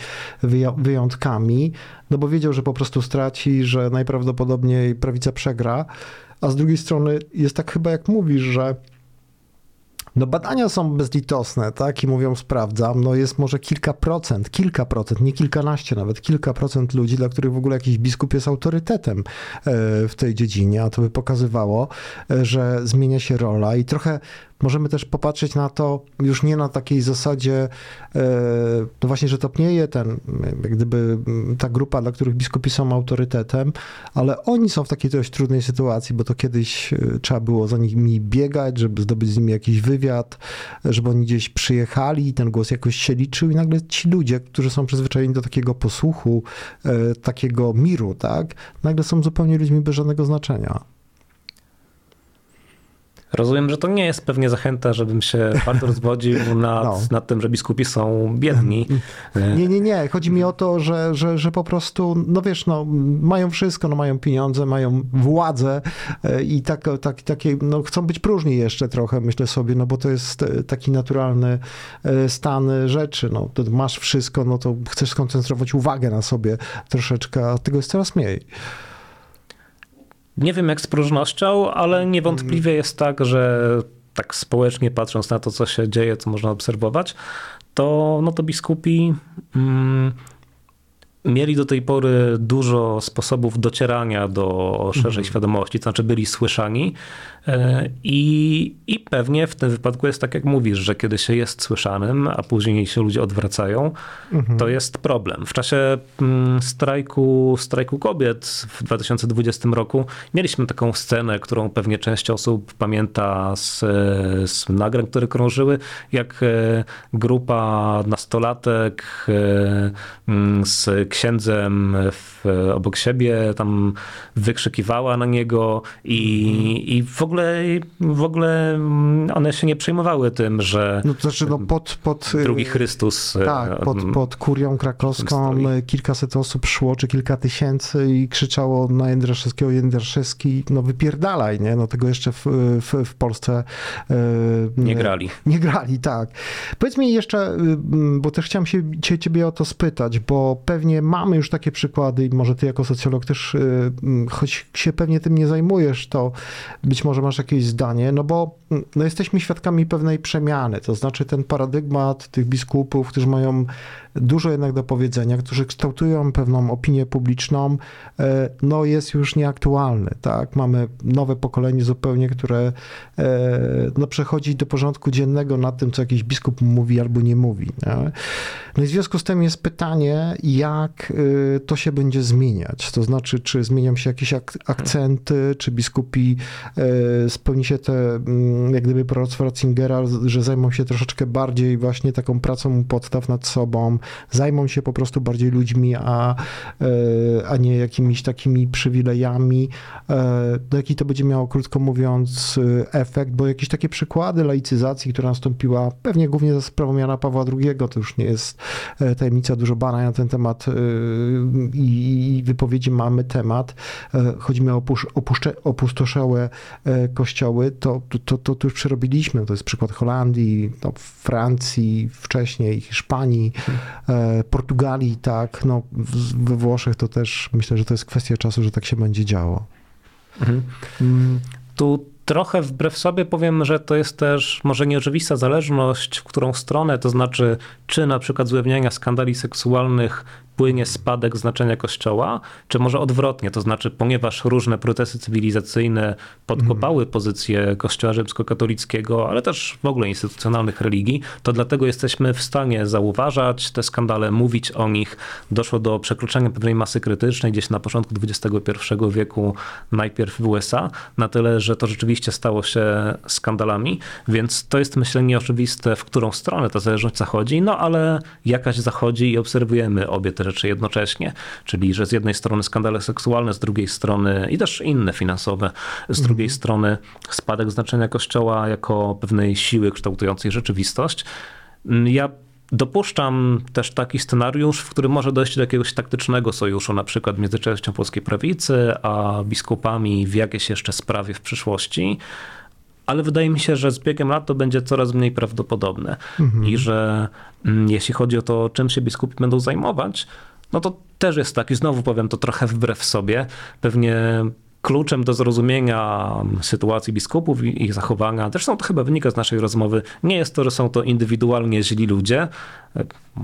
wyjątkami, no bo wiedział, że po prostu straci, że najprawdopodobniej prawica przegra, a z drugiej strony jest tak chyba jak mówisz, że no badania są bezlitosne, tak? I mówią sprawdzam, no jest może kilka procent, kilka procent, nie kilkanaście nawet, kilka procent ludzi, dla których w ogóle jakiś biskup jest autorytetem e, w tej dziedzinie, a to by pokazywało, e, że zmienia się rola i trochę Możemy też popatrzeć na to już nie na takiej zasadzie, e, no właśnie, że topnieje ten, jak gdyby ta grupa, dla których biskupi są autorytetem, ale oni są w takiej dość trudnej sytuacji, bo to kiedyś e, trzeba było za nimi biegać, żeby zdobyć z nimi jakiś wywiad, żeby oni gdzieś przyjechali ten głos jakoś się liczył i nagle ci ludzie, którzy są przyzwyczajeni do takiego posłuchu, e, takiego miru, tak, nagle są zupełnie ludźmi bez żadnego znaczenia. Rozumiem, że to nie jest pewnie zachęta, żebym się bardzo rozwodził nad, no. nad tym, że biskupi są biedni. Nie, nie, nie. Chodzi mi o to, że, że, że po prostu, no wiesz, no, mają wszystko, no, mają pieniądze, mają władzę e, i tak, tak, takie, no, chcą być próżni jeszcze trochę, myślę sobie, no bo to jest e, taki naturalny e, stan rzeczy. No, masz wszystko, no to chcesz skoncentrować uwagę na sobie troszeczkę, a tego jest coraz mniej. Nie wiem jak z próżnością, ale niewątpliwie jest tak, że tak społecznie patrząc na to, co się dzieje, co można obserwować, to, no to biskupi mm, mieli do tej pory dużo sposobów docierania do szerszej mhm. świadomości, to znaczy byli słyszani, I, I pewnie w tym wypadku jest tak, jak mówisz, że kiedy się jest słyszanym, a później się ludzie odwracają, mhm. to jest problem. W czasie mm, strajku, strajku kobiet w 2020 roku mieliśmy taką scenę, którą pewnie część osób pamięta z, z nagrań, które krążyły, jak e, grupa nastolatek e, mm, z księdzem w, obok siebie tam wykrzykiwała na niego i, i w ogóle ogóle, w ogóle mm, one się nie przejmowały tym, że no to znaczy, no pod, pod, drugi Chrystus... E, tak, pod, pod kurią krakowską kilkaset osób szło, czy kilka tysięcy i krzyczało na Jędraszewskiego, Jędraszewski, no wypierdalaj, nie? No tego jeszcze w, w, w Polsce... E, nie grali. Nie grali, tak. Powiedz mi jeszcze, y, bo też chciałem się ciebie o to spytać, bo pewnie mamy już takie przykłady i może ty jako socjolog też, y, choć się pewnie tym nie zajmujesz, to być może masz jakieś zdanie, no bo no jesteśmy świadkami pewnej przemiany, to znaczy ten paradygmat tych biskupów, którzy mają dużo jednak do powiedzenia, którzy kształtują pewną opinię publiczną, e, no jest już nieaktualny, tak? Mamy nowe pokolenie zupełnie, które e, no przechodzi do porządku dziennego nad tym, co jakiś biskup mówi albo nie mówi. Nie? No i w związku z tym jest pytanie, jak e, to się będzie zmieniać, to znaczy, czy zmienią się jakieś akcenty, czy biskupi spełni się te, mm, jak gdyby proroctwo Ratzingera, że zajmą się troszeczkę bardziej właśnie taką pracą podstaw nad sobą, zajmą się po prostu bardziej ludźmi, a, e, a nie jakimiś takimi przywilejami. E, no jaki to będzie miało, krótko mówiąc, efekt, bo jakieś takie przykłady laicyzacji, która nastąpiła pewnie głównie za sprawą Jana Pawła II, to już nie jest e, tajemnica, dużo badań na ten temat i wypowiedzi mamy temat. Chodzi mi o opuszcze, opustoszałe kościoły, to, to, to, to już przerobiliśmy. To jest przykład Holandii, no, Francji, wcześniej Hiszpanii, E, Portugalii, tak, no we Włoszech to też myślę, że to jest kwestia czasu, że tak się będzie działo. Mhm. Mm, tu trochę wbrew sobie powiem, że to jest też może nieoczywista zależność, w którą stronę, to znaczy czy na przykład ujawniania skandali seksualnych płynie spadek znaczenia Kościoła, czy może odwrotnie, to znaczy, ponieważ różne procesy cywilizacyjne podkopały pozycję Kościoła rzymskokatolickiego, ale też w ogóle instytucjonalnych religii, to dlatego jesteśmy w stanie zauważać te skandale, mówić o nich. Doszło do przekroczenia pewnej masy krytycznej gdzieś na początku XXI wieku, najpierw w USA, na tyle, że to rzeczywiście stało się skandalami, więc to jest myślę nieoczywiste, w którą stronę ta zależność zachodzi, no ale jakaś zachodzi i obserwujemy obie te rzeczy jednocześnie, czyli że z jednej strony skandale seksualne, z drugiej strony i też inne finansowe, z drugiej mhm. strony spadek znaczenia Kościoła jako pewnej siły kształtującej rzeczywistość. Ja Dopuszczam też taki scenariusz, w którym może dojść do jakiegoś taktycznego sojuszu, na przykład między częścią polskiej prawicy, a biskupami w jakiejś jeszcze sprawie w przyszłości ale wydaje mi się, że z biegiem lat to będzie coraz mniej prawdopodobne mhm. i że mm, jeśli chodzi o to, czym się biskupi będą zajmować, no to też jest tak, i znowu powiem to trochę wbrew sobie, pewnie kluczem do zrozumienia sytuacji biskupów i ich zachowania, zresztą to chyba wynika z naszej rozmowy, nie jest to, że są to indywidualnie źli ludzie,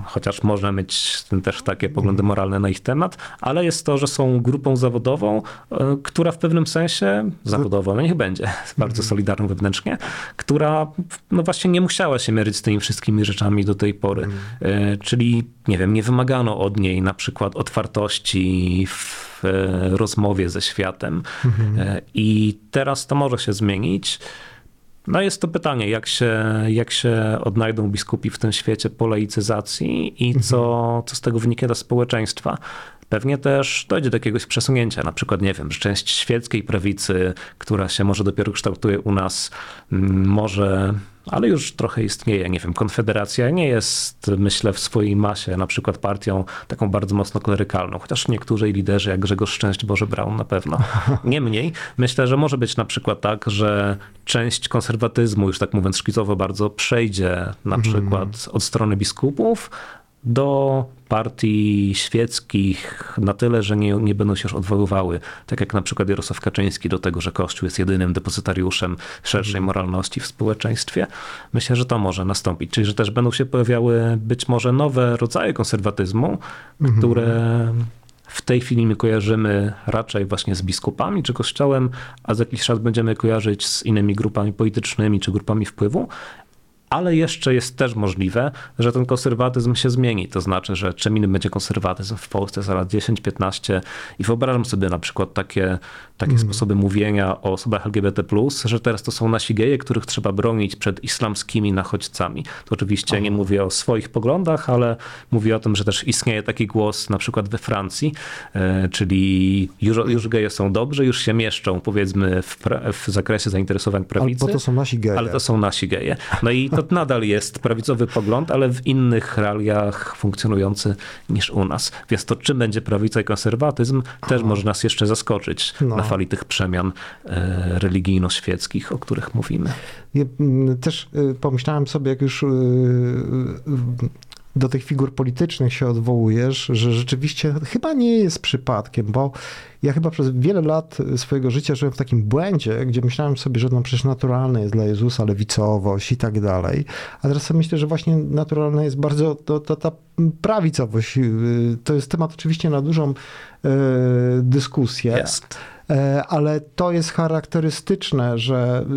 chociaż można mieć też takie poglądy moralne na ich temat, ale jest to, że są grupą zawodową, e, która w pewnym sensie, zawodowo, no niech będzie, bardzo mhm. solidarną wewnętrznie, która no właśnie nie musiała się mierzyć z tymi wszystkimi rzeczami do tej pory. Mhm. E, czyli, nie wiem, nie wymagano od niej na przykład otwartości w rozmowie ze światem. Mhm. E, I teraz to może się zmienić. No jest to pytanie, jak się, jak się odnajdą biskupi w tym świecie polaicyzacji i mhm. co, co z tego wyniknie dla społeczeństwa. Pewnie też dojdzie do jakiegoś przesunięcia, na przykład, nie wiem, że część świeckiej prawicy, która się może dopiero kształtuje u nas, może ale już trochę istnieje. Nie wiem, Konfederacja nie jest, myślę, w swojej masie na przykład partią taką bardzo mocno klerykalną, chociaż niektórzy liderzy, jak Grzegorz Szczęść, Boże Braun na pewno. Niemniej, myślę, że może być na przykład tak, że część konserwatyzmu, już tak mówiąc szkicowo bardzo, przejdzie na mhm. przykład od strony biskupów, do partii świeckich na tyle, że nie, nie będą się już odwoływały, tak jak na przykład Jarosław Kaczyński do tego, że Kościół jest jedynym depozytariuszem szerszej mhm. moralności w społeczeństwie. Myślę, że to może nastąpić. Czyli, że też będą się pojawiały być może nowe rodzaje konserwatyzmu, mhm. które w tej chwili my kojarzymy raczej właśnie z biskupami czy kościołem, a za jakiś czas będziemy kojarzyć z innymi grupami politycznymi czy grupami wpływu ale jeszcze jest też możliwe, że ten konserwatyzm się zmieni. To znaczy, że czym innym będzie konserwatyzm w Polsce za lat 10-15 i wyobrażam sobie na przykład takie, takie mm. sposoby mówienia o osobach LGBT+, że teraz to są nasi geje, których trzeba bronić przed islamskimi nachodźcami. To oczywiście nie mówię o swoich poglądach, ale mówię o tym, że też istnieje taki głos na przykład we Francji, e, czyli już, już geje są dobrze, już się mieszczą powiedzmy w, w zakresie zainteresowań prawicy. Ale to są nasi geje. Ale to są nasi geje. No i to nadal jest prawicowy pogląd, ale w innych realiach funkcjonujący niż u nas. Więc to czym będzie prawica i konserwatyzm, też może nas jeszcze zaskoczyć no. na fali tych przemian e, religijno-świeckich, o których mówimy. Ja też y, pomyślałem sobie, jak już y, do tych figur politycznych się odwołujesz, że rzeczywiście chyba nie jest przypadkiem, bo ja chyba przez wiele lat swojego życia żyłem w takim błędzie, gdzie myślałem sobie, że no przecież naturalne jest dla Jezusa lewicowość i tak dalej. A teraz sobie myślę, że właśnie naturalna jest bardzo to, to, ta prawicowość. To jest temat oczywiście na dużą e, dyskusję. Jest. E, ale to jest charakterystyczne, że e,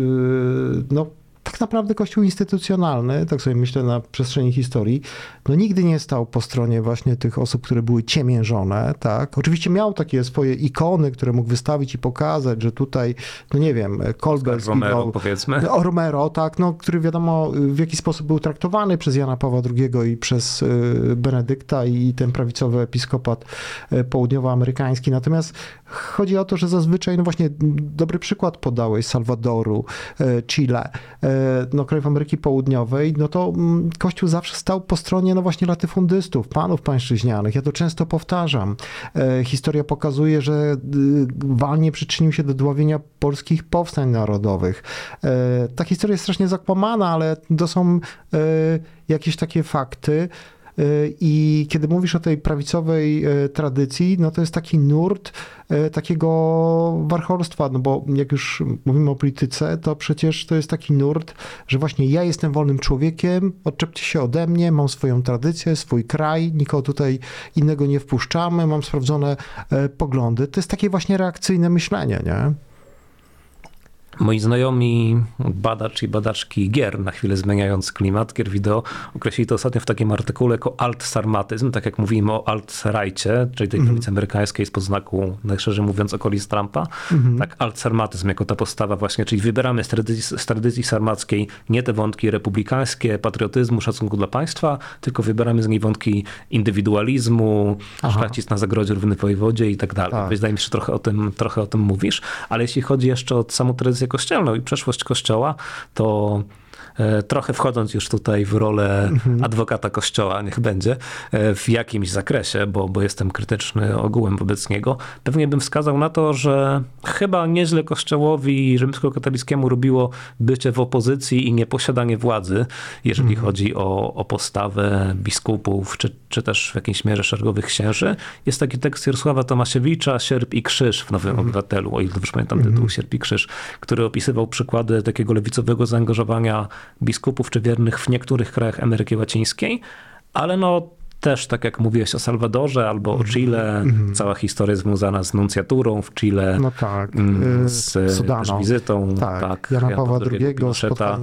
no, tak naprawdę Kościół instytucjonalny, tak sobie myślę na przestrzeni historii, no nigdy nie stał po stronie właśnie tych osób, które były ciemiężone, tak. Oczywiście miał takie swoje ikony, które mógł wystawić i pokazać, że tutaj, no nie wiem, Kolber Romero zginął, powiedzmy. O Romero, tak, no, który wiadomo w jaki sposób był traktowany przez Jana Pawła II i przez y, Benedykta i ten prawicowy episkopat y, południowoamerykański. Natomiast chodzi o to, że zazwyczaj, no właśnie dobry przykład podałeś Salwadoru, y, Chile, no krajów Ameryki Południowej, no to mm, Kościół zawsze stał po stronie no właśnie latyfundystów, panów pańszczyźnianych. Ja to często powtarzam. E, historia pokazuje, że y, walnie przyczynił się do dławienia polskich powstań narodowych. E, ta historia jest strasznie zakłamana, ale to są e, jakieś takie fakty, I kiedy mówisz o tej prawicowej tradycji, no to jest taki nurt takiego warcholstwa, no bo jak już mówimy o polityce, to przecież to jest taki nurt, że właśnie ja jestem wolnym człowiekiem, odczepcie się ode mnie, mam swoją tradycję, swój kraj, nikogo tutaj innego nie wpuszczamy, mam sprawdzone poglądy. To jest takie właśnie reakcyjne myślenie, nie? Moi znajomi, badacz i badaczki gier, na chwilę zmieniając klimat gier wideo, określili to ostatnio w takim artykule jako alt-sarmatyzm, tak jak mówimy o alt-rajcie, czyli tej prawicy mm. amerykańskiej z podznaku, najszerzej mówiąc, okolic Trumpa. Mm. Tak, alt-sarmatyzm jako ta postawa właśnie, czyli wybieramy z tradycji, z tradycji sarmackiej nie te wątki republikańskie, patriotyzmu, szacunku dla państwa, tylko wybieramy z niej wątki indywidualizmu, szlachcic na zagrodzie, równy wojewodzie i tak dalej. Tak. Wydaje mi się, że trochę o, tym, trochę o tym mówisz, ale jeśli chodzi jeszcze o samą tradycję kościelną i przeszłość kościoła, to E, trochę wchodząc już tutaj w rolę mhm. adwokata kościoła, niech będzie, e, w jakimś zakresie, bo, bo jestem krytyczny ogółem wobec niego, pewnie bym wskazał na to, że chyba nieźle kościołowi rzymskokatolickiemu robiło bycie w opozycji i nieposiadanie władzy, jeżeli mhm. chodzi o, o postawę biskupów, czy, czy też w jakiejś mierze szeregowych księży. Jest taki tekst Jarosława Tomasiewicza, Sierp i Krzyż w Nowym mhm. Obywatelu, o ile dobrze pamiętam tytuł, mhm. Sierp i Krzyż, który opisywał przykłady takiego lewicowego zaangażowania biskupów czy wiernych w niektórych krajach Ameryki Łacińskiej, ale no też, tak jak mówiłeś o Salwadorze albo o Chile, mm. cała historia związana z nuncjaturą w Chile, no tak. Mm, y, z wizytą tak. tak Jana Pawła II, Pinocheta,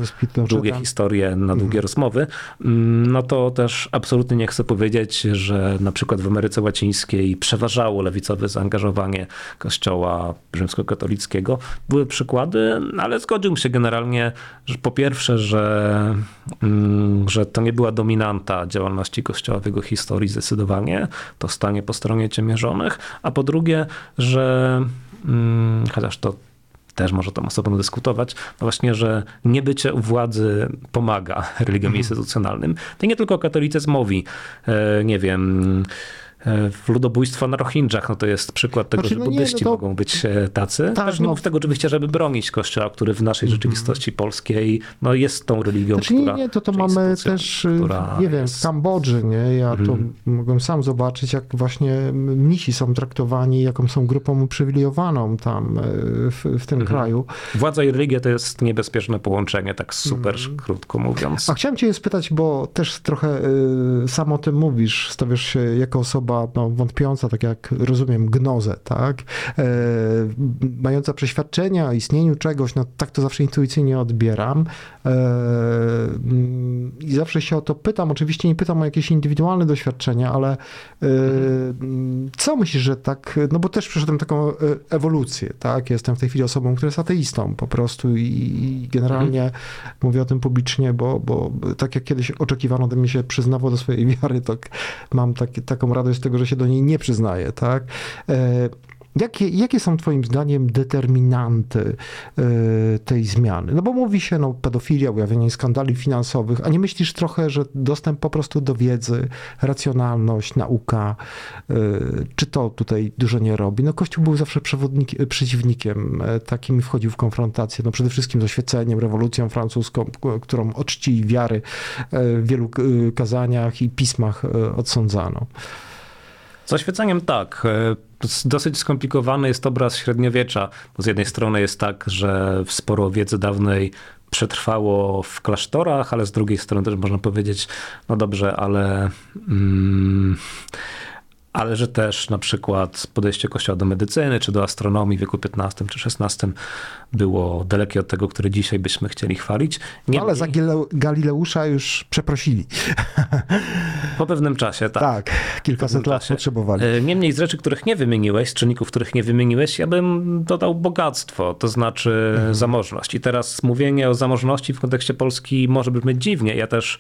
długie historie na długie mm. rozmowy, no to też absolutnie nie chcę powiedzieć, że na przykład w Ameryce Łacińskiej przeważało lewicowe zaangażowanie kościoła rzymskokatolickiego. Były przykłady, ale zgodziłbym się generalnie, że po pierwsze, że, mm, że to nie była dominanta działalności kościoła w jego historii zdecydowanie, to stanie po stronie ciemiężonych, a po drugie, że hmm, chociaż to też może tam osobno dyskutować, no właśnie, że niebycie u władzy pomaga religiom mhm. instytucjonalnym. To nie tylko katolicyzmowi, e, nie wiem, E, ludobójstwa na Rohingjach, no to jest przykład tego, znaczy, że no buddyści no to... mogą być e, tacy. Tak, Też no... tego oczywiście, żeby bronić Kościoła, który w naszej mhm. rzeczywistości polskiej no jest tą religią, znaczy, która... Nie, nie, to to mamy też, y, nie wiem, w Kambodży, nie? Ja to mhm. mogłem sam zobaczyć, jak właśnie mnisi są traktowani, jaką są grupą uprzywilejowaną tam e, w, w tym mhm. kraju. Władza i religia to jest niebezpieczne połączenie, tak super mhm. krótko mówiąc. A chciałem cię spytać, bo też trochę y, sam o tym mówisz, stawiasz się jako osoba osoba no, wątpiąca, tak jak rozumiem, gnozę, tak? E, mająca przeświadczenia o istnieniu czegoś, no tak to zawsze intuicyjnie odbieram. E, I zawsze się o to pytam. Oczywiście nie pytam o jakieś indywidualne doświadczenia, ale e, co myślisz, że tak, no bo też przeszedłem taką e, ewolucję, tak? Jestem w tej chwili osobą, która jest ateistą po prostu i, i generalnie mhm. mówię o tym publicznie, bo, bo tak jak kiedyś oczekiwano ode mnie się przyznało do swojej wiary, to mam tak, taką radość tego, że się do niej nie przyznaje, tak? E, jakie, jakie są Twoim zdaniem determinanty e, tej zmiany? No bo mówi się, no, pedofilia, ujawnienie skandali finansowych, a nie myślisz trochę, że dostęp po prostu do wiedzy, racjonalność, nauka, e, czy to tutaj dużo nie robi? No Kościół był zawsze przeciwnikiem takim wchodził w konfrontację, no przede wszystkim z oświeceniem, rewolucją francuską, którą o czci i wiary w wielu kazaniach i pismach odsądzano. Z oświeceniem tak. E, dosyć skomplikowany jest obraz średniowiecza, z jednej strony jest tak, że sporo wiedzy dawnej przetrwało w klasztorach, ale z drugiej strony też można powiedzieć, no dobrze, ale. Mm, ale że też na przykład podejście Kościoła do medycyny czy do astronomii w wieku XV czy XVI było dalekie od tego, które dzisiaj byśmy chcieli chwalić. Nie ale za Galileusza już przeprosili. Po pewnym czasie, tak. Tak, kilkaset lat czasie. potrzebowali. E, niemniej z rzeczy, których nie wymieniłeś, z czynników, których nie wymieniłeś, ja bym dodał bogactwo, to znaczy mhm. zamożność. I teraz mówienie o zamożności w kontekście Polski może brzmieć dziwnie. Ja też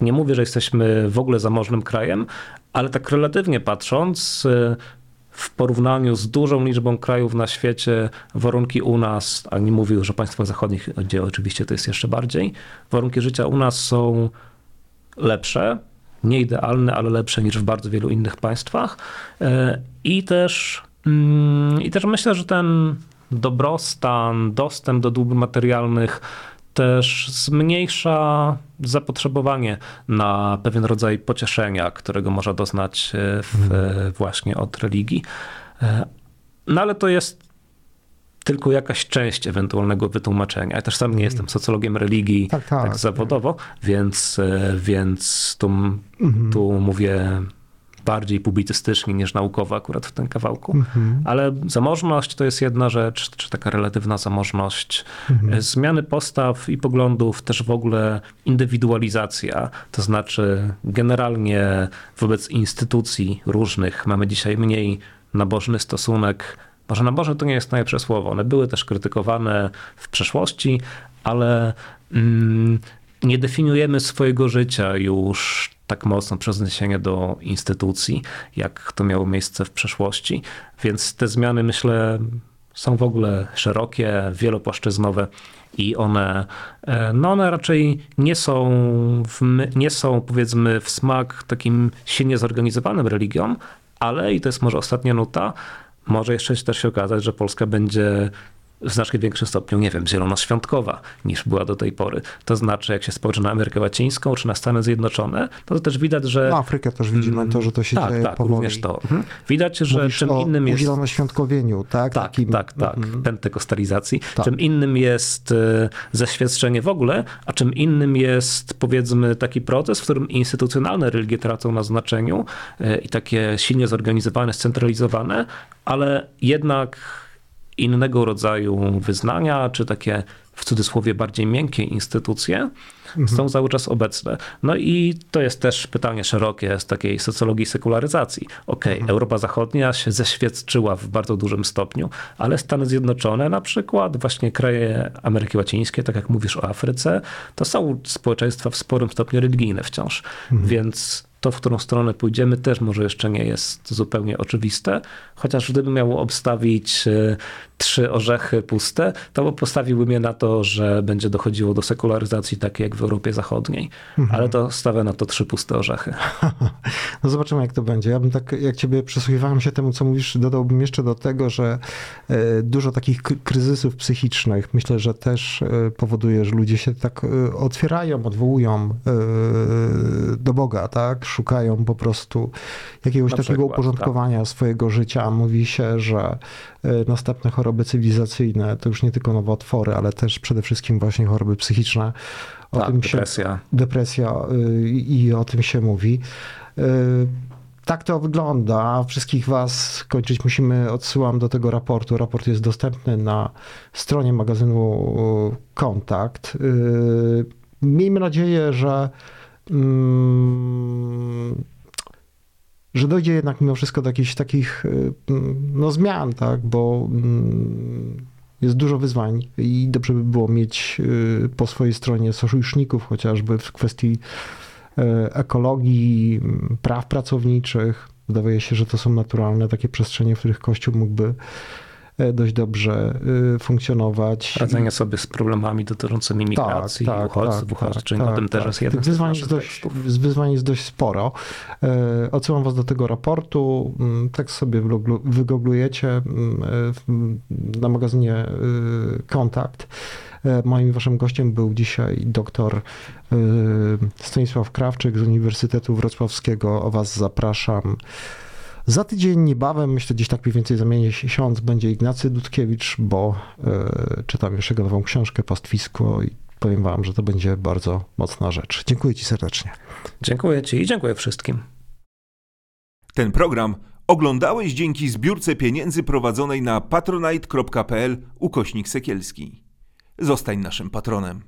nie mówię, że jesteśmy w ogóle zamożnym krajem, ale tak relatywnie patrząc, y, w porównaniu z dużą liczbą krajów na świecie, warunki u nas, a nie mówił, że państwach zachodnich, gdzie oczywiście to jest jeszcze bardziej, warunki życia u nas są lepsze, nie idealne, ale lepsze niż w bardzo wielu innych państwach. Y, I też, mm, i też myślę, że ten dobrostan, dostęp do dóbr materialnych też zmniejsza zapotrzebowanie na pewien rodzaj pocieszenia, którego można doznać e, w, e, właśnie od religii. E, no ale to jest tylko jakaś część ewentualnego wytłumaczenia. Ja też sam nie jestem socjologiem religii Tak, tak, tak. zawodowo, więc, e, więc tu, Mhm. tu mówię bardziej publicystycznie niż naukowo akurat w tym kawałku. Mhm. Ale zamożność to jest jedna rzecz, czy taka relatywna zamożność. Mhm. E, Zmiany postaw i poglądów, też w ogóle indywidualizacja, to znaczy generalnie wobec instytucji różnych mamy dzisiaj mniej nabożny stosunek. Może nabożne to nie jest najlepsze słowo. One były też krytykowane w przeszłości, ale mm, nie definiujemy swojego życia już tak mocno przez odniesienie do instytucji, jak to miało miejsce w przeszłości. Więc te zmiany, myślę, są w ogóle szerokie, wielopłaszczyznowe i one, e, no one raczej nie są, w, nie są powiedzmy w smak takim silnie zorganizowanym religiom, ale i to jest może ostatnia nuta, może jeszcze też się okazać, że Polska będzie w znacznie większym stopniu, nie wiem, zielonoświątkowa niż była do tej pory. To znaczy, jak się spojrzy na Amerykę Łacińską czy na Stany Zjednoczone, to, to też widać, że No, Afrykę też widzimy to, że to się tak, dzieje tak, powoli. również to. Mhm. Widać, że Mówisz czym innym jest zielonoświątkowieniu, tak? tak, Takim- tak, tak, Mhm. pentekostalizacji. Tak. Czym innym jest e, zaświadczenie w ogóle, a czym innym jest powiedzmy taki proces, w którym instytucjonalne religie tracą na znaczeniu e, i takie silnie zorganizowane, scentralizowane, ale jednak innego rodzaju wyznania, czy takie w cudzysłowie bardziej miękkie instytucje są cały czas obecne. No i to jest też pytanie szerokie z takiej socjologii sekularyzacji. Okej, Europa Zachodnia się zeświadczyła w bardzo dużym stopniu, ale Stany Zjednoczone, na przykład właśnie kraje Ameryki Łacińskie, tak jak mówisz o Afryce, to są społeczeństwa w sporym stopniu religijne wciąż. Więc to, w którą stronę pójdziemy, też może jeszcze nie jest zupełnie oczywiste. Chociaż gdybym miał obstawić e, trzy orzechy puste, to postawiłbym je na to, że będzie dochodziło do sekularyzacji takiej jak w Europie Zachodniej. Ale to stawię na to trzy puste orzechy. No zobaczymy, jak to będzie. Ja bym tak, jak ciebie przysłuchiwałem się temu, co mówisz, dodałbym jeszcze do tego, że e, dużo takich kryzysów psychicznych myślę, że też e, powoduje, że ludzie się tak e, otwierają, odwołują do Boga, tak? Szukają po prostu jakiegoś Na takiego przykład, uporządkowania swojego życia. Mówi się, że następne choroby cywilizacyjne to już nie tylko nowotwory, ale też przede wszystkim właśnie choroby psychiczne. O tak, tym się depresja. depresja y, i o tym się mówi. Y, Tak to wygląda. Wszystkich Was kończyć musimy. Odsyłam do tego raportu. Raport jest dostępny na stronie magazynu Kontakt. Y, Miejmy nadzieję, że, mm, że dojdzie jednak mimo wszystko do jakichś takich y, no, zmian, tak? bo mm, jest dużo wyzwań i dobrze by było mieć y, po swojej stronie sojuszników, chociażby w kwestii y, ekologii, praw pracowniczych. Wydaje się, że to są naturalne takie przestrzenie, w których Kościół mógłby dość dobrze y, funkcjonować. Radzenie sobie z problemami dotyczącymi migracji, tak, uchodźców, tak, uchodźczyń. tak, o tym też tak. jest Tych jeden z wyzwań jest, dość, wyzwań jest dość sporo. E, Odsyłam was do tego raportu. Mm, Tekst sobie wygooglujecie mm, e, na magazynie Kontakt. E, Moim waszym gościem był dzisiaj dr y, Stanisław Krawczyk z Uniwersytetu Wrocławskiego. O was zapraszam. Za tydzień niebawem, myślę gdzieś tak mniej więcej za miesiąc, będzie Ignacy Dudkiewicz, bo e, czytam już jego nową książkę Pastwisko i powiem wam, że to będzie bardzo mocna rzecz. Dziękuję ci serdecznie. Dziękuję Ci i dziękuję wszystkim. Ten program oglądałeś dzięki zbiórce pieniędzy prowadzonej na patronite.pl ukośnik sekielski. Zostań naszym patronem.